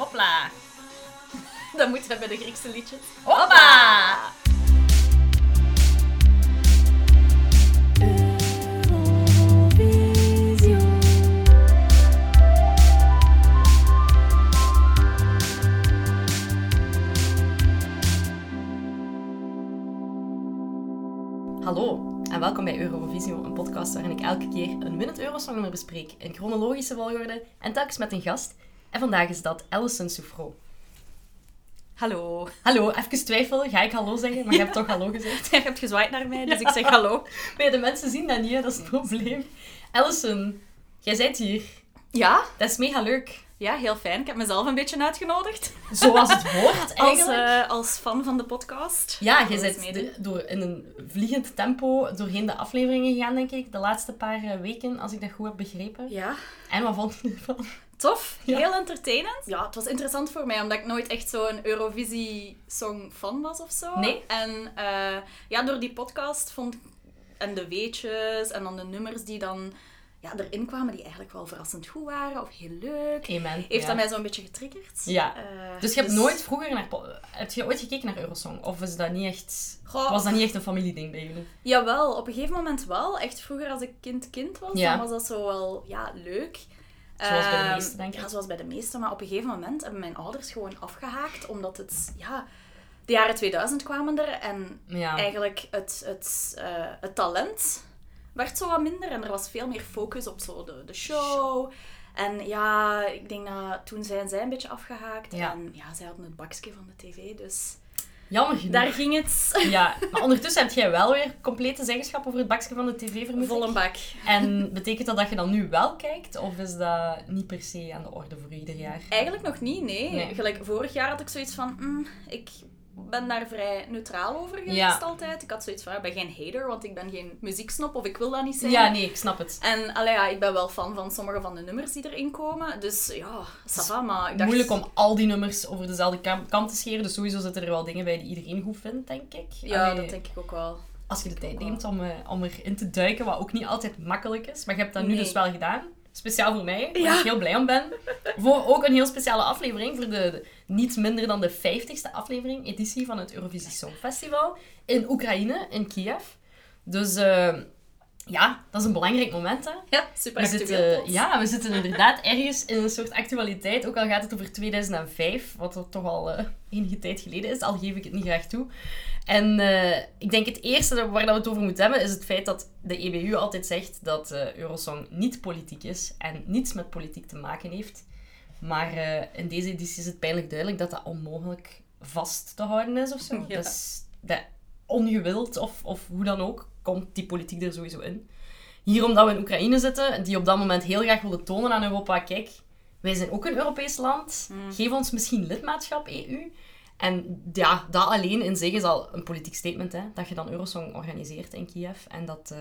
Hopla. Dat moeten we bij de Griekse liedjes. Hoppa! Hallo en welkom bij Eurovisio, een podcast waarin ik elke keer een winnend Eurosongnummer bespreek in chronologische volgorde en telkens met een gast. En vandaag is dat Alison Soufro. Hallo. Hallo, even twijfel. Ga ik hallo zeggen? Maar je hebt toch hallo gezegd. Je hebt gezwaaid naar mij, dus ik zeg hallo. Maar ja, de mensen zien dat niet, hè? dat is het probleem. Alison, jij bent hier. Ja? Dat is mega leuk. Ja, heel fijn. Ik heb mezelf een beetje uitgenodigd. Zoals het hoort, Als, eigenlijk. eh, als fan van de podcast. Ja, eens bent door, in een vliegend tempo doorheen de afleveringen gegaan, denk ik. De laatste paar eh, weken, als ik dat goed heb begrepen. Ja. En wat vond je ervan? Tof. Ja. Heel entertainend. Ja, het was interessant voor mij, omdat ik nooit echt zo'n Eurovisie-song-fan was of zo. Nee? En eh, ja, door die podcast vond ik... En de weetjes en dan de nummers die dan ja, erin kwamen, die eigenlijk wel verrassend goed waren of heel leuk. Amen. Heeft ja. dat mij zo'n beetje getriggerd. Ja. Eh, Dus je hebt nooit vroeger naar... Heb je ooit gekeken naar Eurosong? Of is dat niet echt... Goh, Was dat niet echt een familieding bij jullie? Jawel, op een gegeven moment wel. Echt vroeger als ik kind-kind was, Ja. dan was dat zo wel ja, leuk. Zoals bij de Ehm, meesten, denk ik. Ja, zoals bij de meesten. Maar op een gegeven moment hebben mijn ouders gewoon afgehaakt, omdat het, ja, de jaren 2000 kwamen er en Ja. eigenlijk het, het, eh, het talent werd zo wat minder en er was veel meer focus op zo de, de show. En ja, ik denk dat toen zijn zij een beetje afgehaakt Ja. en ja, zij hadden het bakje van de tv, dus Jammer genoeg. daar ging het Ja, maar ondertussen heb jij wel weer complete zeggenschap over het bakje van de tv, vermoed vol een bak. En betekent dat dat je dan nu wel kijkt? Of is dat niet per se aan de orde voor ieder jaar? Eigenlijk nog niet, nee. Nee. Gelijk vorig jaar had ik zoiets van, mm, ik ben daar vrij neutraal over geweest Ja. altijd. Ik had zoiets van, ik ben geen hater, want ik ben geen muzieksnop of ik wil dat niet zijn. Ja, nee, ik snap het. En allee, ja, ik ben wel fan van sommige van de nummers die erin komen. Dus ja, ça va, maar ik dacht... Moeilijk om al die nummers over dezelfde kam te scheren. Dus sowieso zitten er wel dingen bij die iedereen goed vindt, denk ik. Ja, Allee, dat denk ik ook wel. Als je de tijd neemt om, eh, om erin te duiken, wat ook niet altijd makkelijk is. Maar je hebt dat nu Nee. dus wel gedaan. Speciaal voor mij, waar Ja. ik heel blij om ben. Voor ook een heel speciale aflevering, voor de, de niet minder dan de 50ste aflevering, editie van het Eurovisie Songfestival in Oekraïne, in Kiev. Dus eh, ja, dat is een belangrijk moment, hè. Ja, super We actueel zitten, ja, we zitten inderdaad ergens in een soort actualiteit, ook al gaat het over 2005, wat er toch al eh, enige tijd geleden is, al geef ik het niet graag toe. En eh, ik denk het eerste waar dat we het over moeten hebben, is het feit dat de EBU altijd zegt dat eh, Eurosong niet politiek is en niets met politiek te maken heeft. Maar in deze editie is het pijnlijk duidelijk dat dat onmogelijk vast te houden is of zo. Ja. Dus dat ongewild of, of hoe dan ook, komt die politiek er sowieso in. Hier omdat we in Oekraïne zitten, die op dat moment heel graag willen tonen aan Europa, kijk, wij zijn ook een Europees land, Mm. geef ons misschien lidmaatschap EU. En ja, dat alleen in zich is al een politiek statement, hè, dat je dan Eurosong organiseert in Kiev. En dat, eh,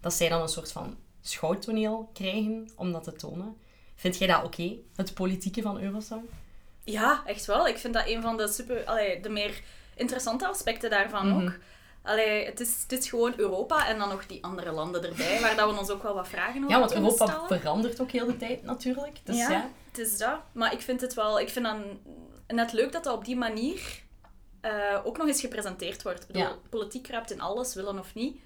dat zij dan een soort van schouwtoneel krijgen om dat te tonen. Vind jij dat oké, het politieke van Eurosong? Ja, echt wel. Ik vind dat een van de, super, allee, de meer interessante aspecten daarvan Mhm. ook. Allee, het, is, het is gewoon Europa en dan nog die andere landen erbij, waar dat we ons ook wel wat vragen over Ja, want Europa stellen. verandert ook heel de tijd natuurlijk. Dus ja. ja, het is dat. Maar ik vind het wel... Ik vind dan net leuk dat dat op die manier eh, ook nog eens gepresenteerd wordt. Ik bedoel, Ja. politiek kruipt in alles, willen of niet.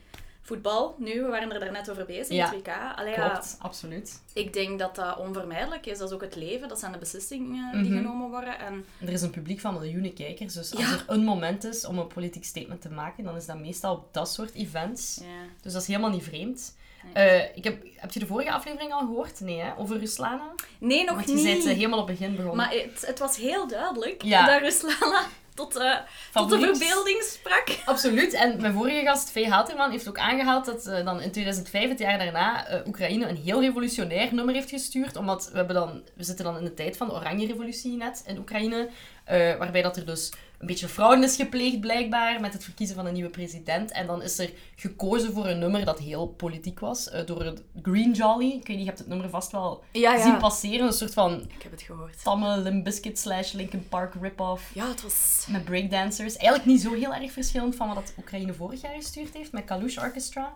Voetbal, nu, we waren er daarnet over bezig, Ja, het WK. Allee, ja, Klopt, absoluut. ik denk dat dat onvermijdelijk is. Dat is ook het leven, dat zijn de beslissingen die Mhm. genomen worden. En Er is een publiek van miljoenen kijkers, dus als er een moment is om een politiek statement te maken, dan is dat meestal op dat soort events. ja. Dus dat is helemaal niet vreemd. Eh, ik heb, heb je de vorige aflevering al gehoord? Nee, hè? Over Ruslana? Nee, nog Want je niet. bent eh, helemaal op het begin begonnen. Maar het, het was heel duidelijk Ja. dat Ruslana tot, eh, tot de verbeelding sprak. Absoluut. En mijn vorige gast, Vee Haterman, heeft ook aangehaald dat eh, dan in 2005, het jaar daarna, eh, Oekraïne een heel revolutionair nummer heeft gestuurd. Omdat we, hebben dan, we zitten dan in de tijd van de Oranje Revolutie net in Oekraïne. Eh, waarbij dat er dus een beetje fraude is gepleegd, blijkbaar, met het verkiezen van een nieuwe president. En dan is er gekozen voor een nummer dat heel politiek was, eh, door het Green Jolly. Ik weet niet, je hebt het nummer vast wel Ja, zien passeren. Een soort van Ik heb het gehoord. tamme Limp Bizkit slash Linkin Park rip-off. Ja, het was... Met breakdancers. Eigenlijk niet zo heel erg verschillend van wat Oekraïne vorig jaar gestuurd heeft met Kalush Orchestra.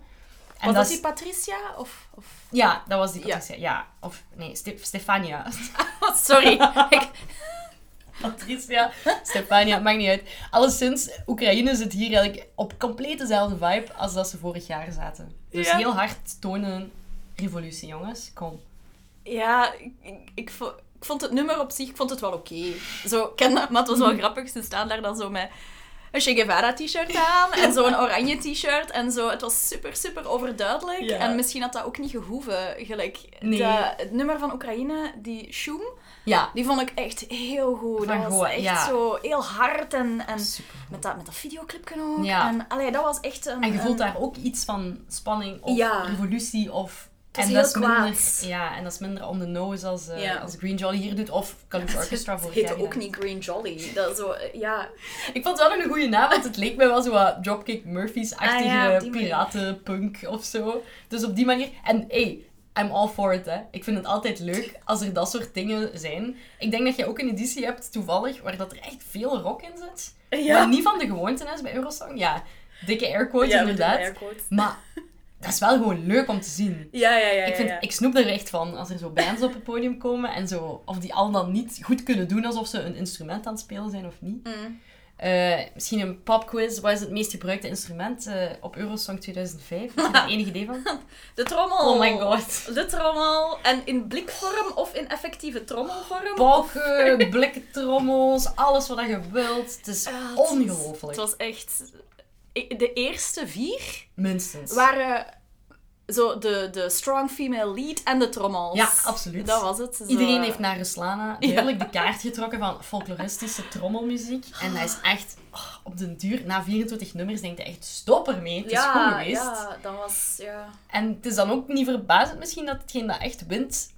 En was dat is- die Patricia? Of... of... Ja, dat was die Ja. Patricia. Ja. Of nee, Ste- Stefania. Sorry. ik... Patricia, Stefania, maakt niet uit. Alleszins, Oekraïne zit hier eigenlijk op compleet dezelfde vibe als dat ze vorig jaar zaten. Dus Ja. heel hard tonen revolutie, jongens. Kom. Ja, ik, ik, ik, vo- ik vond het nummer op zich ik vond het wel oké. Zo, dat, maar het was wel grappig. Ze staan daar dan zo met een Che Guevara t-shirt aan en zo'n oranje t-shirt en zo. Het was super, super overduidelijk. Ja. En misschien had dat ook niet gehoeven. Gelijk, Nee. dat- het nummer van Oekraïne, die Shum, Ja, die vond ik echt heel goed. Van dat was echt ja. zo heel hard en, en met, dat, met dat videoclipje ook. Ja. En allee, dat was echt een... En je voelt een- daar ook iets van spanning of Ja. revolutie of... Het is en heel dat is minder, kwaad. Ja, en dat is minder on the nose als, eh, Ja. als Green Jolly hier doet. Of Calypso Orchestra Het vorig heette ook niet Green Jolly. Dat zo, ja, Ik vond het wel een goede naam, want het leek mij wel zo wat Dropkick Murphys-achtige Ah ja, piratenpunk of zo. Dus op die manier... En hey, I'm all for it, hè. Ik vind het altijd leuk als er dat soort dingen zijn. Ik denk dat je ook een editie hebt, toevallig, waar dat er echt veel rock in zit. Maar niet van de gewoonte is bij Eurosong. Ja, dikke airquotes inderdaad. Maar dat is wel gewoon leuk om te zien. Ja, ja, ja. Ik, vind, ja. ik snoep er echt van als er zo bands op het podium komen en zo, of die al dan niet goed kunnen doen alsof ze een instrument aan het spelen zijn of niet. Mm. Eh, misschien een popquiz. Wat is het meest gebruikte instrument eh, op Eurosong 2005? Heb je daar enig idee van? De trommel. Oh my god. De trommel. En in blikvorm of in effectieve trommelvorm. Balken, bliktrommels, alles wat je wilt. Het is ongelooflijk. Het was echt... De eerste vier Minstens. waren zo de, de strong female lead en de trommels. Ja, absoluut. Dat was het. Zo. Iedereen heeft naar Ruslana duidelijk de kaart getrokken van folkloristische trommelmuziek. En dat is echt, oh, op den duur, na 24 nummers, denk je echt, stop ermee. Het is ja, goed geweest. Ja, dat was... Ja. En het is dan ook niet verbazend misschien dat hetgeen dat echt wint,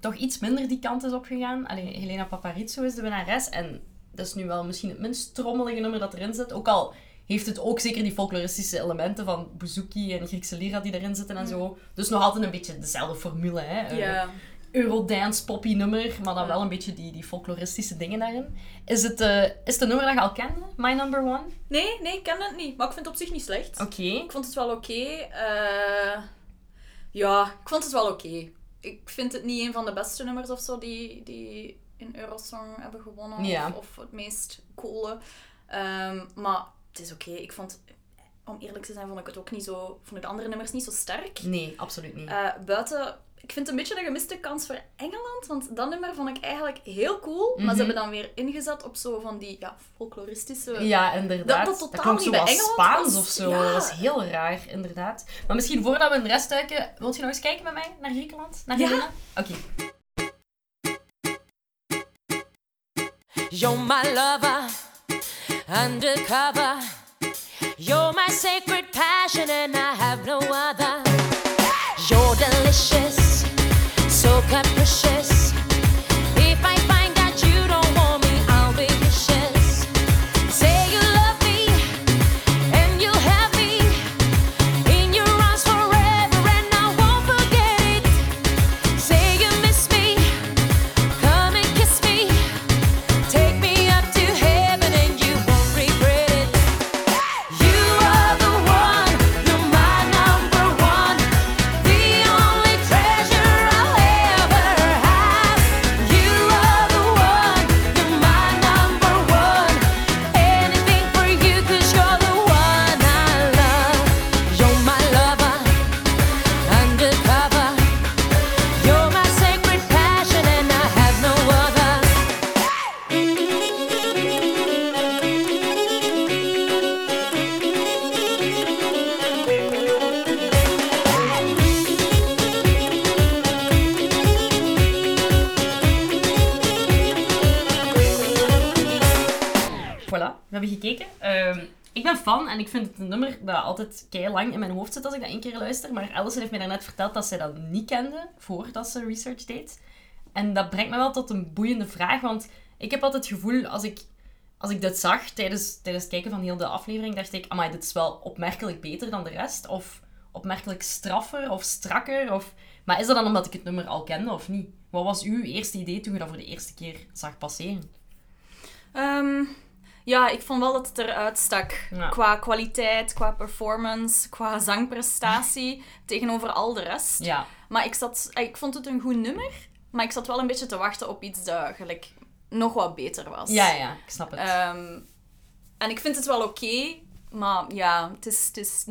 toch iets minder die kant is opgegaan. Alleen Helena Paparizou is de winnares. En dat is nu wel misschien het minst trommelige nummer dat erin zit. Ook al heeft het ook zeker die folkloristische elementen van bouzouki en Griekse lira die erin zitten en zo. Dus nog altijd een beetje dezelfde formule, hè. Ja. Eurodance poppy nummer, maar dan wel een beetje die, die folkloristische dingen daarin. Is het, eh, is het een nummer dat je al kende? My Number One? Nee, nee, ik ken het niet. Maar ik vind het op zich niet slecht. Oké. Ik vond het wel oké. Eh, ja, ik vond het wel oké. Ik vind het niet een van de beste nummers of zo die, die in Eurosong hebben gewonnen. Ja. Of, of het meest coole. Ehm, maar het is oké. Ik vond, om eerlijk te zijn, vond ik het ook niet zo... Vond ik de andere nummers niet zo sterk. Nee, absoluut niet. Eh, buiten... Ik vind het een beetje een gemiste kans voor Engeland, want dat nummer vond ik eigenlijk heel cool. Maar Mhm. ze hebben dan weer ingezet op zo van die ja, folkloristische... Ja, inderdaad. dat totaal klonk niet zo bij Engeland Spaans was. of zo. Ja. Dat was heel raar, inderdaad. Maar misschien voordat we in de rest duiken, wilt je nog eens kijken met mij naar Griekenland? Naar Ja. Oké. You're my lover, undercover. You're my sacred passion, and I have no other. You're delicious, so capricious. Ehm, ik ben fan en ik vind het een nummer dat altijd kei lang in mijn hoofd zit als ik dat één keer luister. Maar Alison heeft mij daarnet verteld dat zij dat niet kende voordat ze research deed. En dat brengt me wel tot een boeiende vraag, want ik heb altijd het gevoel als ik, als ik dit zag tijdens, tijdens het kijken van heel de aflevering, dacht ik, amai, dit is wel opmerkelijk beter dan de rest. Of opmerkelijk straffer of strakker. Of... Maar is dat dan omdat ik het nummer al kende of niet? Wat was uw eerste idee toen je dat voor de eerste keer zag passeren? Ehm, ja, ik vond wel dat het eruit stak. Ja. Qua kwaliteit, qua performance, qua zangprestatie, tegenover al de rest. Ja, Maar ik, zat, ik vond het een goed nummer, maar ik zat wel een beetje te wachten op iets dat gelijk nog wat beter was. Ja, ja, ik snap het. Ehm, en ik vind het wel oké, maar ja, het is, het is,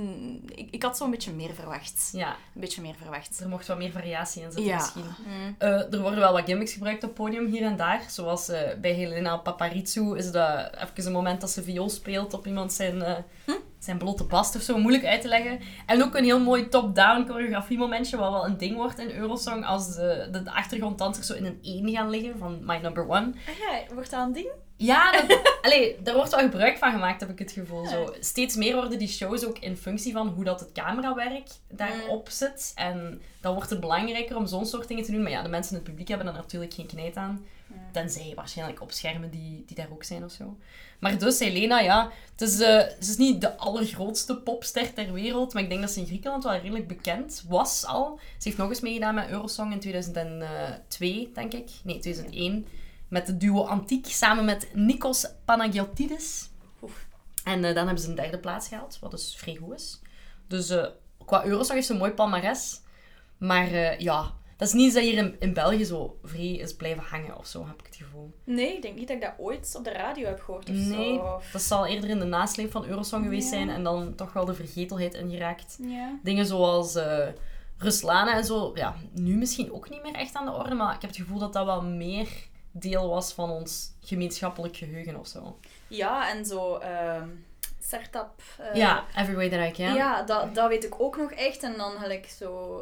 ik, ik had zo'n beetje meer verwacht. ja, Een beetje meer verwacht. er mocht wat meer variatie in zitten Ja. misschien. Mm. Eh, er worden wel wat gimmicks gebruikt op podium hier en daar. Zoals eh, bij Helena Paparizou is dat even een moment dat ze viool speelt op iemand zijn, eh, zijn blote bast of zo. Moeilijk uit te leggen. En ook een heel mooi top-down choreografie momentje, wat wel een ding wordt in Eurosong. Als de, de, achtergronddansers zo in een 1 gaan liggen van My Number One. Ah ja, wordt dat een ding? Ja, dat, allee, daar wordt wel gebruik van gemaakt, heb ik het gevoel. Ja. Zo. Steeds meer worden die shows ook in functie van hoe dat het camerawerk daarop zit. En dan wordt het belangrijker om zo'n soort dingen te doen. Maar ja, de mensen in het publiek hebben er natuurlijk geen knijt aan. Tenzij waarschijnlijk op schermen die, die daar ook zijn of zo. Maar dus, Helena, ja, het is, eh, ze is niet de allergrootste popster ter wereld. Maar ik denk dat ze in Griekenland wel redelijk bekend was al. Ze heeft nog eens meegedaan met Eurosong in 2002, denk ik. Nee, 2001 met de duo Antiek samen met Nikos Panagiotidis. Oef. En eh, dan hebben ze een derde plaats gehaald, wat dus vrij goed is. Dus eh, qua Eurosong heeft ze een mooi palmares. Maar ja, dat is niet dat hier in, in België zo vrij is blijven hangen of zo, heb ik het gevoel. Nee, ik denk niet dat ik dat ooit op de radio heb gehoord of Nee, zo. dat zal eerder in de nasleep van Eurosong geweest Ja. zijn en dan toch wel de vergetelheid ingeraakt. Ja. Dingen zoals eh Ruslana en zo, ja, nu misschien ook niet meer echt aan de orde, maar ik heb het gevoel dat dat wel meer deel was van ons gemeenschappelijk geheugen of zo. ja, en zo... ehm startup... eh, Ja, Every Way That I Can. Ja, dat, dat weet ik ook nog echt. En dan gelijk zo...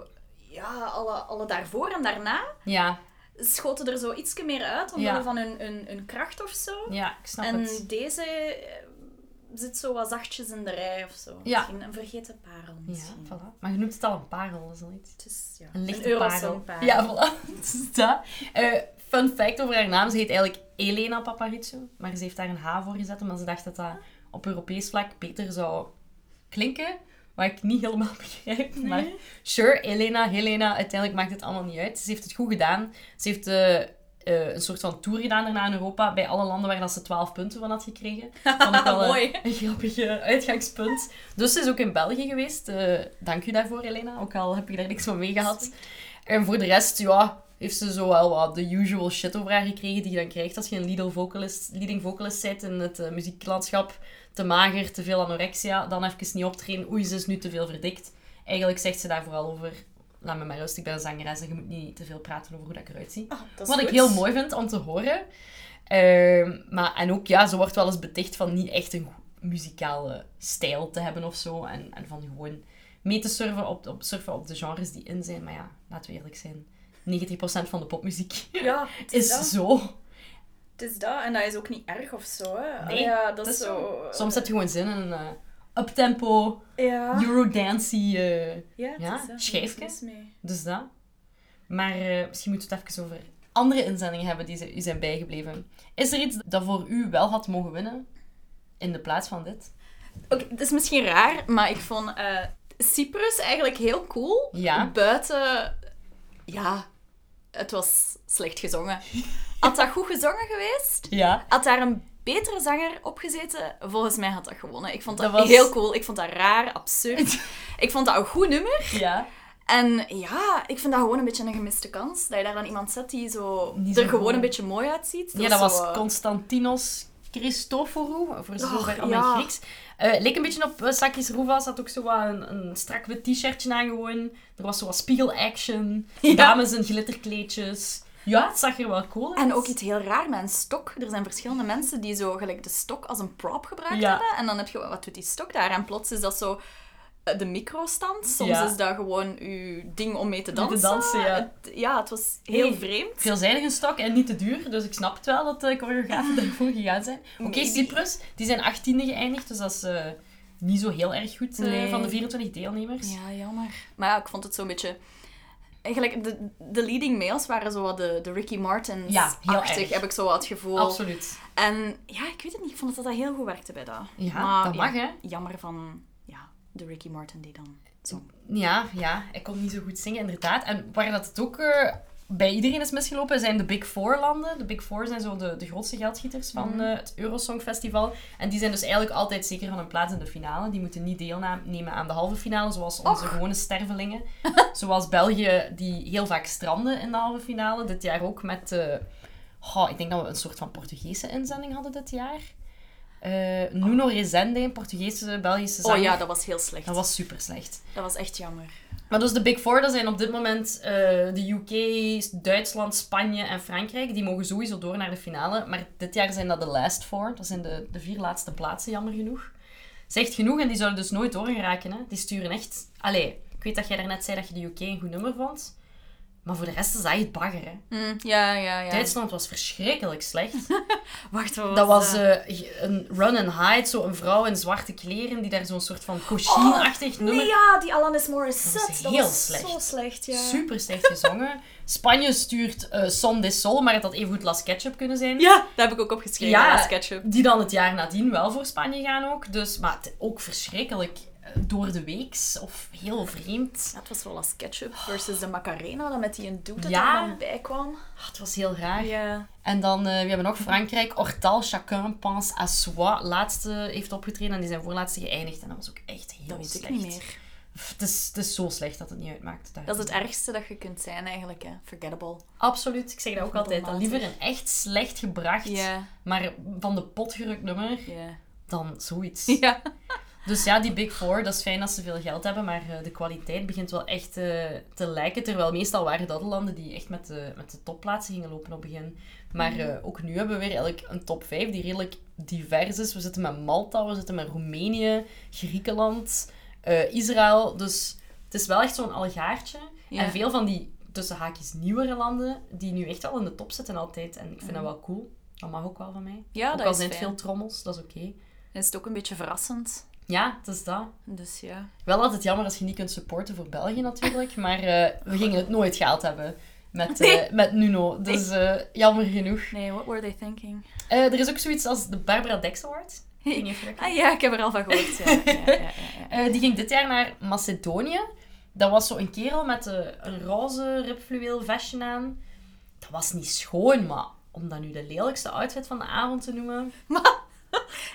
Ja, alle, alle daarvoor en daarna Ja, schoten er zo iets meer uit, omwille Ja. van hun, hun, hun kracht of zo. ja, ik snap en het. deze eh, zit zo wat zachtjes in de rij of zo. Ja. Misschien een vergeten parel Ja, voilà. Maar je noemt het al een parel, dat is ja, Een lichte Eurosong parel. Ja, voilà. Dat. Eh, fun fact over haar naam. Ze heet eigenlijk Elena Paparizou. Maar ze heeft daar een H voor gezet, omdat ze dacht dat dat op Europees vlak beter zou klinken. Wat ik niet helemaal begrijp. Maar sure, Elena, Helena, uiteindelijk maakt het allemaal niet uit. Ze heeft het goed gedaan. Ze heeft eh, eh, een soort van tour gedaan daarna in Europa. Bij alle landen waar dat ze 12 punten van had gekregen. Vond ik wel eh, Mooi. een grappig uitgangspunt. Dus ze is ook in België geweest. Dank u daarvoor, Elena. Ook al heb ik daar niks van mee gehad. En voor de rest, ja, heeft ze zo wel wat de usual shit over haar gekregen die je dan krijgt als je een leading vocalist, leading vocalist bent in het eh, muzieklandschap. Te mager, te veel anorexia, dan even niet optreden. Oei, ze is nu te veel verdikt. Eigenlijk zegt ze daar vooral over... Laat me maar rust, ik ben een zangeres en je moet niet te veel praten over hoe dat ik eruit zie. Ah, Wat ik heel mooi vind om te horen. Ehm, maar, en ook, ja, ze wordt wel eens beticht van niet echt een muzikale stijl te hebben of zo. En, en van gewoon mee te surfen op, op, surfen op de genres die in zijn. Maar ja, laten we eerlijk zijn. 90% van de popmuziek Ja, het is, is dat. zo. Het is dat. En dat is ook niet erg of zo. Hè. Nee, ja, dat is zo... Soms heb je gewoon zin in een eh, uptempo, Ja. Eurodancy, eh Ja, Ja, schijfje. Mee. dus dat. Maar eh, misschien moeten we het even over andere inzendingen hebben die ze- u zijn bijgebleven. Is er iets dat voor u wel had mogen winnen in de plaats van dit? Oké, het is misschien raar, maar ik vond eh, Cyprus eigenlijk heel cool. Ja. Buiten... Ja, het was slecht gezongen. Had dat goed gezongen geweest? Ja. Had daar een betere zanger op gezeten? Volgens mij had dat gewonnen. Ik vond dat, Dat was- heel cool. Ik vond dat raar, absurd. ik vond dat een goed nummer. Ja. En ja, ik vind dat gewoon een beetje een gemiste kans. Dat je daar dan iemand zet die zo Niet er zo gewoon goed. een beetje mooi uitziet. Ja, dat was zo, eh, Constantinos Christoforou, voor zover Och, al mijn ja. Grieks. Eh leek een beetje op uh, Sakis Rouvas, had ook zo wat een, een strak wit t-shirtje aan gewoon. Er was zo wat spiegel-action, Ja. dames in glitterkleedjes. Ja, het zag er wel cool uit. En ook iets heel raar met een stok. Er zijn verschillende mensen die zo gelijk de stok als een prop gebruikt Ja. hebben. En dan heb je, wat doet die stok daar? En plots is dat zo de microstand. Soms Ja. is dat gewoon uw ding om mee te Mee te dansen. ja. Het, ja, het was heel Hey. vreemd. Veelzijdige stok en niet te duur, dus ik snap het wel dat de choreografen daarvoor gegaan zijn. Oké, Cyprus, die zijn 18e geëindigd, dus dat is eh, niet zo heel erg goed eh, Nee. van de 24 deelnemers. Ja, jammer. Maar ja, ik vond het zo'n beetje... Eigenlijk, de, de leading males waren zo wat de, de Ricky Martins Ja, heel achtig, erg. heb ik zo wat het gevoel. Absoluut. En ja, ik weet het niet. Ik vond dat dat heel goed werkte bij dat. Ja, Maar, dat mag hè. Jammer van de Ricky Martin die dan zong. Ja, ja, ik kon niet zo goed zingen, inderdaad. En waar dat het ook eh, bij iedereen is misgelopen, zijn de Big Four landen. De Big Four zijn zo de, de grootste geldschieters van eh, het Eurosong Festival. En die zijn dus eigenlijk altijd zeker van een plaats in de finale. Die moeten niet deelnemen aan de halve finale, zoals onze gewone stervelingen. zoals België, die heel vaak stranden in de halve finale. Dit jaar ook met... Goh, ik denk dat we een soort van Portugese inzending hadden dit jaar. Eh, Nuno Rezende, een Portugese, Belgische zanger. Oh ja, dat was heel slecht. Dat was super slecht. Dat was echt jammer. Maar dus de Big Four, dat zijn op dit moment eh, de UK, Duitsland, Spanje en Frankrijk. Die mogen sowieso door naar de finale. Maar dit jaar zijn dat de last four. Dat zijn de, de vier laatste plaatsen, jammer genoeg. Zegt genoeg en die zouden dus nooit doorgeraken. Hè. Die sturen echt... Allee, ik weet dat jij daarnet zei dat je de UK een goed nummer vond. Maar voor de rest is dat echt bagger, hè. Mm, ja, ja, ja. Duitsland was verschrikkelijk slecht. Wacht, wat was Dat was eh, een run and hide, zo een vrouw in zwarte kleren die daar zo'n soort van cochine-achtig nummer... Nee, ja, die Alanis Morissette. Dat Dat was heel slecht. zo slecht, ja. Super slecht gezongen. Spanje stuurt eh Son de Sol, maar het had even goed Las Ketchup kunnen zijn. Ja, dat heb ik ook opgeschreven Ja. als ketchup. Die dan het jaar nadien wel voor Spanje gaan ook. Dus, maar het, ook verschrikkelijk door de weeks. Of heel vreemd. Ja, het was wel als ketchup versus de Macarena, dat met die een doet dat Ja. er dan bij kwam. Ah, het was heel raar. Ja. En dan, eh, we hebben nog Frankrijk. Hortal, chacun pense à soi. Laatste heeft opgetreden en die zijn voorlaatste geëindigd. En dat was ook echt heel Dat weet slecht. ik niet meer. Het is, het is zo slecht dat het niet uitmaakt. Dat is het ergste dat je kunt zijn eigenlijk, hè. Forgettable. Absoluut. Ik zeg dat ook altijd. Dan liever een echt slecht gebracht, maar van de pot gerukt nummer, ja. dan zoiets. Ja. Dus ja, die Big Four, dat is fijn dat ze veel geld hebben, maar eh, de kwaliteit begint wel echt eh, te lijken. Terwijl meestal waren dat de landen die echt met de, met de topplaatsen gingen lopen op het begin. Maar eh, ook nu hebben we weer eigenlijk een top 5 die redelijk divers is. We zitten met Malta, we zitten met Roemenië, Griekenland, Israël. Dus het is wel echt zo'n algaartje. Ja. En veel van die tussen haakjes nieuwere landen, die nu echt wel in de top zitten altijd. En ik vind dat wel cool. Dat mag ook wel van mij. Ja, ook dat al is zijn het veel trommels, dat is oké. En is het ook een beetje verrassend. Ja, het is dat. Dus ja. Wel altijd jammer als je niet kunt supporten voor België natuurlijk, maar eh, we gingen het nooit gehaald hebben met, eh, met Nuno. Dus eh, jammer genoeg. Nee, what were they thinking? Er is ook zoiets als de Barbara Dex Award. Dat. Ah ja, ik heb er al van gehoord. Ja, ja, ja, die ging dit jaar naar Macedonië. Dat was zo een kerel met een roze ribfluweel vestje aan. Dat was niet schoon, maar om dat nu de lelijkste outfit van de avond te noemen...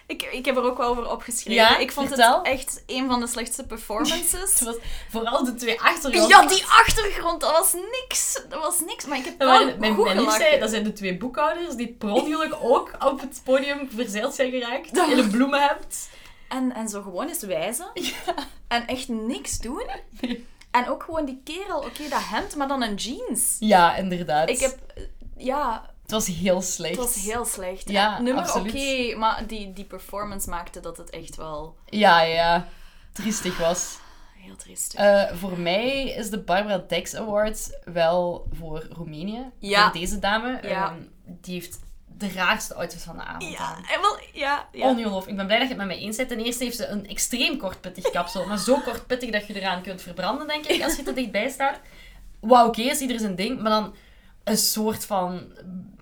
Ik, ik heb er ook wel over opgeschreven. Ja, ik vond vertel. het echt een van de slechtste performances. Het was vooral de twee achtergronden. Ja, die achtergrond, dat was niks. Dat was niks, maar ik heb wel mijn, goed mijn zei, dat zijn de twee boekhouders die per ongeluk ook op het podium verzeild zijn geraakt. In een bloemenhemd. En, en zo gewoon eens wijzen. En echt niks doen. En ook gewoon die kerel, oké, dat hemd, maar dan een jeans. Ja, inderdaad. Ik heb... eh, Ja, Het was heel slecht. het was heel slecht. Ja, En nummer oké, maar die, die performance maakte dat het echt wel Ja, ja. Triestig was. heel triest. Eh, voor mij is de Barbara Dex Award wel voor Roemenië. Ja. Voor deze dame. Ja. Ehm, die heeft de raarste outfit van de avond ja, en wel, ja, ja. Ongelooflijk. Ik ben blij dat je het met mij eens bent. Ten eerste heeft ze een extreem kortpittig kapsel. Maar zo kortpittig dat je eraan kunt verbranden, denk ik, als je te dichtbij staat. Wauw, oké, is ieder zijn ding. Maar dan een soort van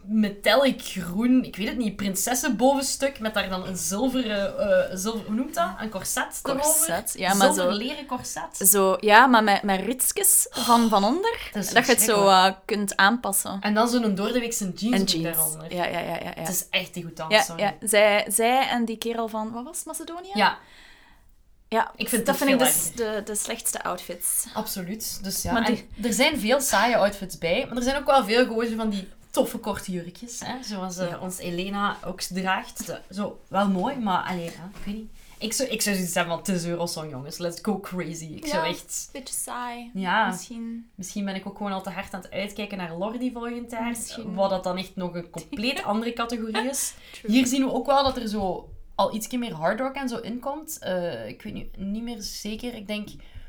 metallic groen, ik weet het niet, prinsessenbovenstuk met daar dan een zilveren, eh, zilver, hoe noemt dat? Een corset erover. Corset, ja, maar zo- leren corset. Zo, ja, maar met, met ritsjes van, van onder. Dat Dat, je het zo eh, kunt aanpassen. En dan zo'n doordeweekse jeans, En jeans. daaronder. Ja, ja, ja, ja. ja. Het is echt die goed ja. Zij, zij en die kerel van, wat was het, Macedonië? ja, ja Ik vind dat vind ik dus de, de slechtste outfits. absoluut. Dus ja, die- er zijn veel saaie outfits bij, maar er zijn ook wel veel gewoon van die toffe korte jurkjes, hè? zoals eh, Ja. ons Elena ook draagt. Zo, wel mooi, maar alleen, ik weet niet. Ik zou, ik zou zoiets hebben van, het is Eurosong, jongens. Let's go crazy. Ik zou echt... Beetje saai. Ja, Misschien. misschien ben ik ook gewoon al te hard aan het uitkijken naar Lordi volgend jaar. Misschien. Wat dat dan echt nog een compleet andere categorie is. Hier zien we ook wel dat er zo al iets meer hard rock en zo inkomt. Eh, ik weet nu niet meer zeker. Ik denk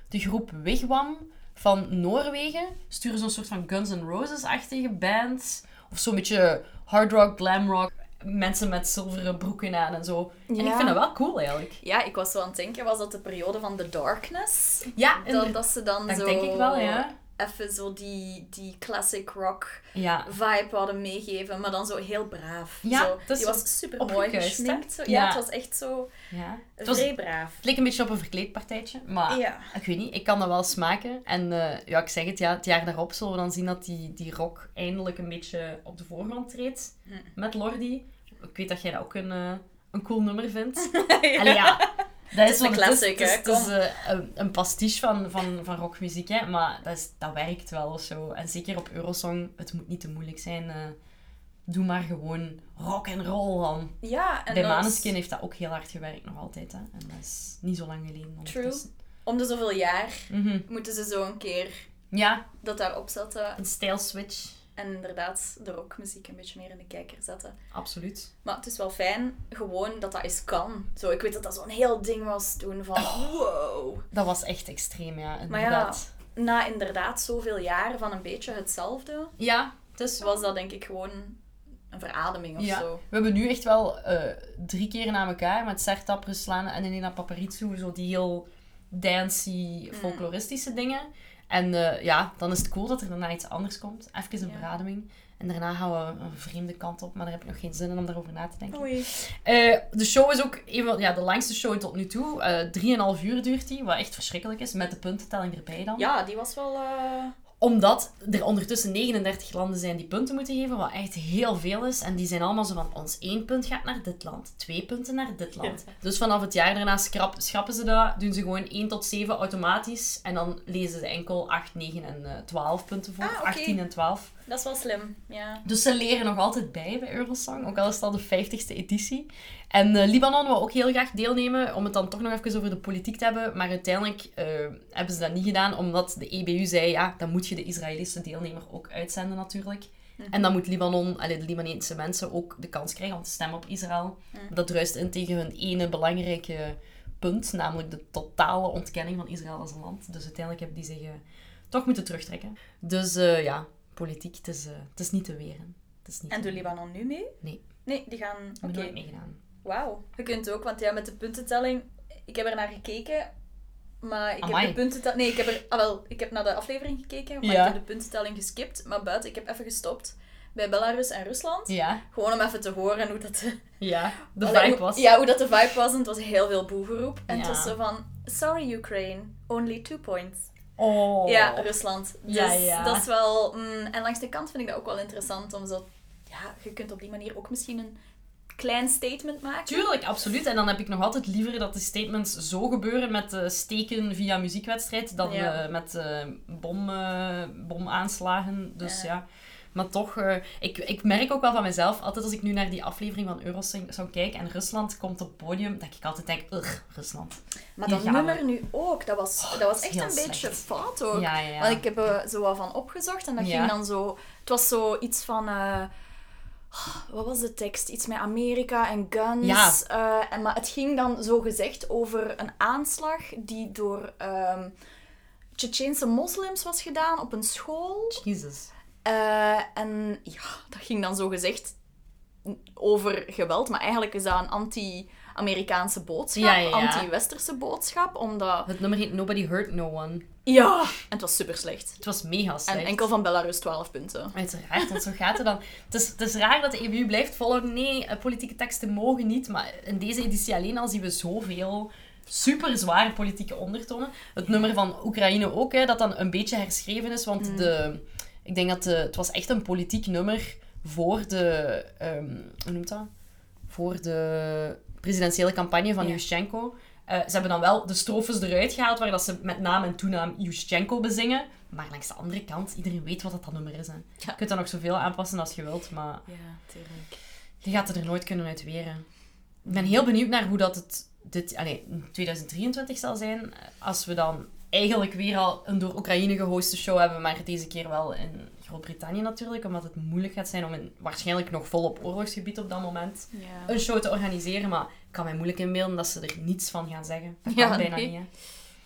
de groep Wigwam van Noorwegen sturen zo'n soort van Guns N' Roses-achtige band. Of zo'n beetje hard rock, glam rock. Mensen met zilveren broeken aan en zo. En ik vind dat wel cool eigenlijk. Ja, ik was zo aan het denken, was dat de periode van The Darkness? Ja, Dat, dat ze dan Dat zo... denk ik wel, ja. Even zo die, die classic rock ja. vibe hadden meegeven, maar dan zo heel braaf. Ja, zo. Die was super mooi gesminkt. Zo. Ja, Ja. het was echt zo ja. Het, was, vrij het braaf. leek een beetje op een verkleedpartijtje. Maar Ja. ik weet niet, ik kan dat wel smaken. En eh, ja, ik zeg het, ja, het jaar daarop zullen we dan zien dat die, die rock eindelijk een beetje op de voorgrond treedt. Hm. Met Lordi. Ik weet dat jij dat ook een, eh, een cool nummer vindt. Allee, ja. Dat is een classic, het is, hè, het is, een, een pastiche van, van, van rockmuziek, hè. Maar dat, is, dat werkt wel of zo. En zeker op Eurosong, het moet niet te moeilijk zijn. eh. doe maar gewoon rock and roll dan. Ja, en Bij is- Maneskin heeft dat ook heel hard gewerkt nog altijd. Hè. En dat is niet zo lang geleden. ondertussen. om de zoveel jaar Mhm. moeten ze zo een keer Ja, dat daarop zetten. een style switch. En inderdaad de rockmuziek een beetje meer in de kijker zetten. Absoluut. Maar het is wel fijn, gewoon dat dat eens kan. Zo, ik weet dat dat zo'n heel ding was toen van wow. Dat was echt extreem, ja. Maar ja, Inderdaad. na inderdaad zoveel jaar van een beetje hetzelfde, Ja, is was dat denk ik gewoon een verademing of Ja. zo. We hebben nu echt wel eh, drie keer na elkaar met Sertab Ruslan en Elena Paparizou zo die heel dancey, Mm. folkloristische dingen. En eh, ja, dan is het cool dat er daarna iets anders komt. Even een Ja. verademing. En daarna gaan we een vreemde kant op, maar daar heb ik nog geen zin in om daarover na te denken. Oei. Eh, de show is ook een van ja, de langste show tot nu toe. Eh drieënhalf uur duurt die, wat echt verschrikkelijk is, met de puntentelling erbij dan. Ja, die was wel... eh, Omdat er ondertussen 39 landen zijn die punten moeten geven, wat echt heel veel is. En die zijn allemaal zo van, ons één punt gaat naar dit land, twee punten naar dit land. Dus vanaf het jaar daarna schrap, schrappen ze dat, doen ze gewoon 1 tot 7 automatisch. En dan lezen ze enkel 8, 9 en eh, 12 punten voor. Ah, oké. 18 en 12. Dat is wel slim, ja. Dus ze leren nog altijd bij bij Eurosong, ook al is het al de 50ste editie. En eh, Libanon wil ook heel graag deelnemen, om het dan toch nog even over de politiek te hebben. Maar uiteindelijk eh, hebben ze dat niet gedaan, omdat de EBU zei, ja, dan moet je de Israëlische deelnemer ook uitzenden natuurlijk. En dan moet Libanon, allee, de Libanese mensen ook de kans krijgen om te stemmen op Israël. Dat druist in tegen hun ene belangrijke punt, namelijk de totale ontkenning van Israël als een land. Dus uiteindelijk hebben die zich eh, toch moeten terugtrekken. Dus ja, politiek, het is, eh, het is niet te weren. Het is niet En doet weren. Libanon nu mee? Nee. Nee, die gaan... Oké. nooit meegedaan. Wauw. Je kunt ook, want ja, met de puntentelling... Ik heb er naar gekeken, maar ik Amai. heb de puntentelling... Nee, ik heb er... Ah, wel, ik heb naar de aflevering gekeken, maar Ja. ik heb de puntentelling geskipt. Maar buiten, ik heb even gestopt bij Belarus en Rusland. Ja, Gewoon om even te horen hoe dat... De, ja. De vibe hoe- was... Ja, hoe dat de vibe was. En het was heel veel boegeroep. En het Ja. was zo van... Sorry, Ukraine. Only two points. Oh. Ja, Rusland. Dus Ja, ja. dat is wel... mm, en langs de kant vind ik dat ook wel interessant om zo... Ja, je kunt op die manier ook misschien een klein statement maken. Tuurlijk, absoluut. En dan heb ik nog altijd liever dat de statements zo gebeuren met eh, steken via muziekwedstrijd dan Ja. eh, met eh, bom, bomaanslagen. Dus Ja. Maar toch, eh, ik, ik merk ook wel van mezelf, altijd als ik nu naar die aflevering van Eurosong zou kijken en Rusland komt op het podium, dat ik altijd denk, ugh, Rusland. Maar dat nummer nu ook, dat was, dat was dat is echt een beetje fout ook. Ja, ja. Want ik heb er zo wat van opgezocht en dat Ja. ging dan zo... Het was zo iets van... eh, wat was de tekst? Iets met Amerika en guns. Ja. eh, en, maar het ging dan zo gezegd over een aanslag die door Tsjetsjeense moslims was gedaan op een school. Jezus. Eh, en ja, dat ging dan zo gezegd over geweld, maar eigenlijk is dat een anti-Amerikaanse boodschap, Ja, ja, ja. anti-westerse boodschap, omdat... Het nummer heet Nobody Hurt No One. Ja! En het was super slecht. Het was mega slecht. En enkel van Belarus 12 punten. Uiteraard, want zo gaat het dan. Het is, het is raar dat de EBU blijft volgen. Nee, eh, politieke teksten mogen niet. Maar in deze editie alleen al zien we zoveel super zware politieke ondertonen. Het nummer van Oekraïne ook, hè, dat dan een beetje herschreven is. Want de, ik denk dat de, het was echt een politiek nummer voor de... ehm, hoe noemt dat? Voor de presidentiële campagne van Ja. Yushchenko. Eh, ze hebben dan wel de strofes eruit gehaald, waar dat ze met naam en toenaam Yushchenko bezingen. Maar langs de andere kant, iedereen weet wat dat, dat nummer is. Hè. Je kunt dat nog zoveel aanpassen als je wilt, maar Ja, tuurlijk. je gaat het er nooit kunnen uit weren. Ik ben heel benieuwd naar hoe dat het dit, allez, in 2023 zal zijn. Als we dan eigenlijk weer al een door Oekraïne gehoste show hebben, maar deze keer wel in Groot-Brittannië natuurlijk, omdat het moeilijk gaat zijn om in waarschijnlijk nog volop oorlogsgebied op dat moment Ja. een show te organiseren. Maar ik kan mij moeilijk inbeelden dat ze er niets van gaan zeggen. Dat Ja, kan bijna nee. niet, hè.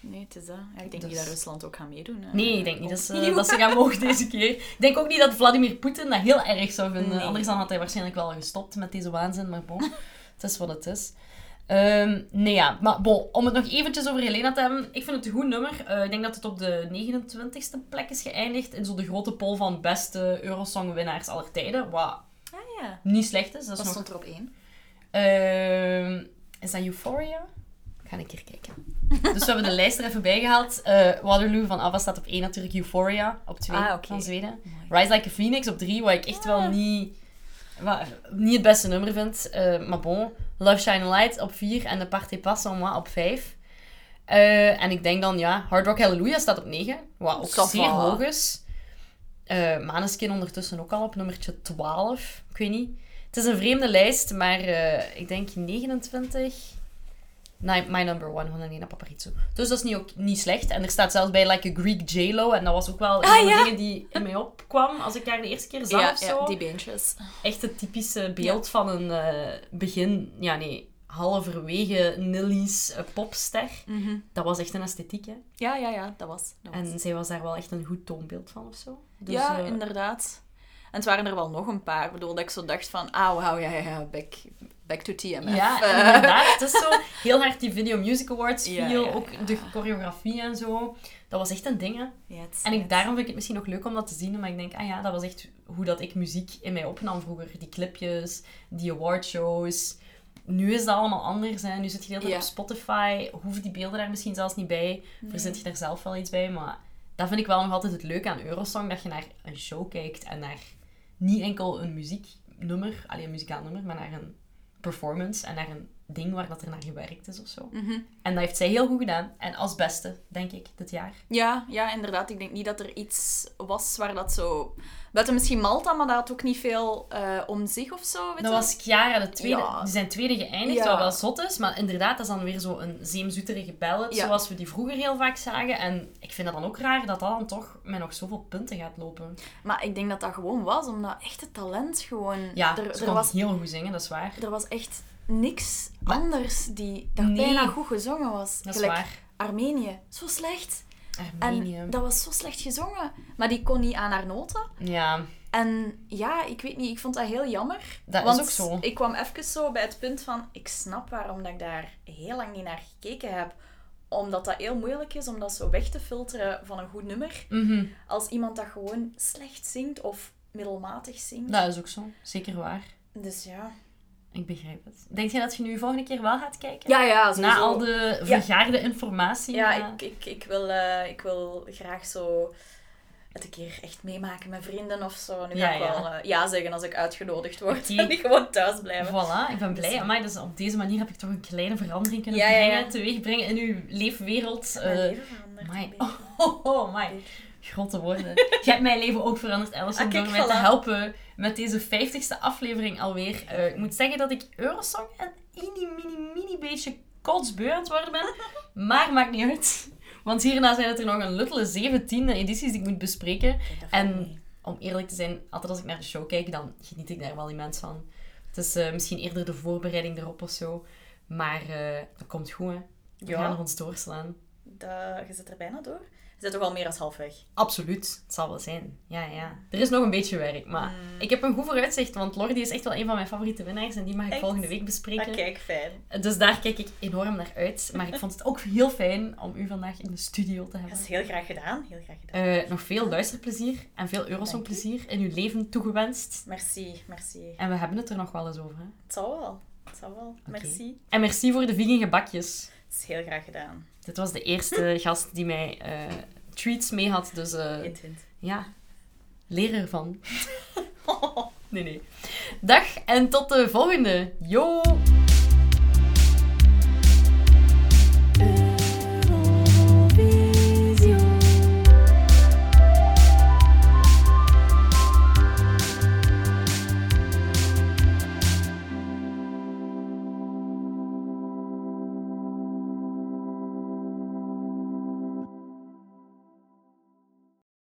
Nee, het is dat. Ja, ik denk Dus- niet dat Rusland ook gaat meedoen. hè. Nee, ik denk niet dat ze, dat ze gaan mogen deze keer. Ik denk ook niet dat Vladimir Poetin dat heel erg zou vinden. Nee. Anders dan had hij waarschijnlijk wel gestopt met deze waanzin. Maar bon, het is wat het is. Ehm, nee, ja. Maar bon, om het nog eventjes over Helena te hebben. Ik vind het een goed nummer. Eh, ik denk dat het op de 29ste plek is geëindigd. In zo de grote poll van beste Eurosong-winnaars aller tijden. Wat Ah ja. niet slecht is. Dat Wat nog stond er op één? Ehm, is dat Euphoria? Ik ga een keer kijken. Dus we hebben de lijst er even bijgehaald. Eh Waterloo van Ava staat op 1 natuurlijk. Euphoria op 2 Ah, van Zweden. Mooi. Rise Like a Phoenix op 3, wat ik echt wel Ah. niet, wat, niet het beste nummer vind. Eh, maar bon. Love Shine Light op 4 en de Party Pas en moi op 5. Eh, en ik denk dan, ja, Hard Rock Hallelujah staat op 9. Wat ook Ça zeer hoog is. Eh Maneskin ondertussen ook al op nummertje 12. Ik weet niet. Het is een vreemde lijst, maar eh, ik denk 29. Nee, My Number One van Elena Paparizou. Dus dat is niet, ook, niet slecht. En er staat zelfs bij Like a Greek J-Lo. En dat was ook wel een Ah, van de ja. dingen die in mij opkwam als ik haar de eerste keer zag Ja, of zo. ja, die beentjes. Echt het typische beeld van een eh, begin... Ja, nee, halverwege Nilly's eh, popster. Mhm. Dat was echt een esthetiek, hè. Ja, ja, ja, dat was. Dat was. En zij was daar wel echt een goed toonbeeld van of zo. Dus, ja, eh, inderdaad. En het waren er wel nog een paar. Ik bedoel, dat ik zo dacht van, ah, wauw, ja, ja, ja, back, back to TMF. Ja, Eh, inderdaad. Het is zo heel hard die Video Music Awards Ja, ja, ook de choreografie en zo. Dat was echt een ding, hè. En ik, daarom vind ik het misschien nog leuk om dat te zien. Maar ik denk, ah ja, dat was echt hoe dat ik muziek in mij opnam vroeger. Die clipjes, die awardshows. Nu is dat allemaal anders. Hè. Nu zit je tijd Ja. op Spotify. Hoeven die beelden daar misschien zelfs niet bij. Verzint je daar zelf wel iets bij. Maar dat vind ik wel nog altijd het leuke aan Eurosong. Dat je naar een show kijkt en naar niet enkel een muzieknummer, alleen een muzikaal nummer, maar naar een performance en naar een ding waar dat er naar gewerkt is of zo. Mhm. En dat heeft zij heel goed gedaan. En als beste, denk ik, dit jaar. Ja, ja, inderdaad. Ik denk niet dat er iets was waar dat zo... Buiten misschien Malta, maar dat had ook niet veel eh, om zich of zo, weet Dat was Chiara, de tweede. Ja. Die zijn tweede geëindigd, Ja. wat wel zot is. Maar inderdaad, dat is dan weer zo een zeemzoeterige ballad, Ja. zoals we die vroeger heel vaak zagen. En ik vind dat dan ook raar dat dat dan toch met nog zoveel punten gaat lopen. Maar ik denk dat dat gewoon was, omdat echt het talent gewoon... Ja, er, ze er, kon was, heel goed zingen, dat is waar. er was echt niks Maar- anders die dat Nee. bijna goed gezongen was. Dat is Gelijk waar. Armenië. Zo slecht. Armenië. En dat was zo slecht gezongen. Maar die kon niet aan haar noten. Ja, En ja, ik weet niet, ik vond dat heel jammer. Dat is want ook zo. ik kwam even zo bij het punt van, ik snap waarom dat ik daar heel lang niet naar gekeken heb. Omdat dat heel moeilijk is om dat zo weg te filteren van een goed nummer. mhm. Als iemand dat gewoon slecht zingt of middelmatig zingt. dat is ook zo. Zeker waar. Dus ja. Ik begrijp het. Denk je dat je nu volgende keer wel gaat kijken? Ja, ja, Na al de Ja. vergaarde informatie? Ja, ik, ik, ik, wil, eh, ik wil graag zo het een keer echt meemaken met vrienden of zo. Nu Ja, ga ik ja. wel eh, ja zeggen als ik uitgenodigd word. Oké. En niet gewoon thuis blijven. Voilà, ik ben blij. Amai, dus op deze manier heb ik toch een kleine verandering kunnen Ja, brengen, teweeg brengen in uw leefwereld. Mijn Eh, leven beetje. Oh, oh, amai. Grote woorden. Je hebt mijn leven ook veranderd, Alison, Ah, kijk, mij te helpen met deze 50ste aflevering alweer. Eh, ik moet zeggen dat ik Eurosong een mini, mini, mini beetje kotsbeu aan het worden ben. Maar maakt niet uit. Want hierna zijn het er nog een luttele 17 edities die ik moet bespreken. En-. Om eerlijk te zijn, altijd als ik naar de show kijk, dan geniet ik daar wel immens van. Het is eh, misschien eerder de voorbereiding erop of zo. Maar eh dat komt goed, hè. We Ja. gaan er ons doorslaan. Dat, je zit er bijna door. Zit toch al meer dan halfweg. Absoluut, het zal wel zijn. Ja, ja. Er is nog een beetje werk, maar ik heb een goed vooruitzicht, want Lordi is echt wel een van mijn favoriete winnaars en die mag ik Echt? volgende week Ah, bespreken. kijk, fijn. Dus daar kijk ik enorm naar uit. Maar ik vond het ook heel fijn om u vandaag in de studio te Dat hebben. is heel graag gedaan. Heel graag gedaan. Eh, nog veel luisterplezier en veel Eurosong-plezier in uw leven toegewenst. Merci, merci. En we hebben het er nog wel eens over. Hè? Het zal wel. Het zal wel. Merci. En merci voor de vegan gebakjes. Het is heel graag gedaan. Dit was de eerste gast die mij eh, treats mee had. Dus Hint, hint. ja, leer ervan. nee, nee. Dag en tot de volgende. Yo!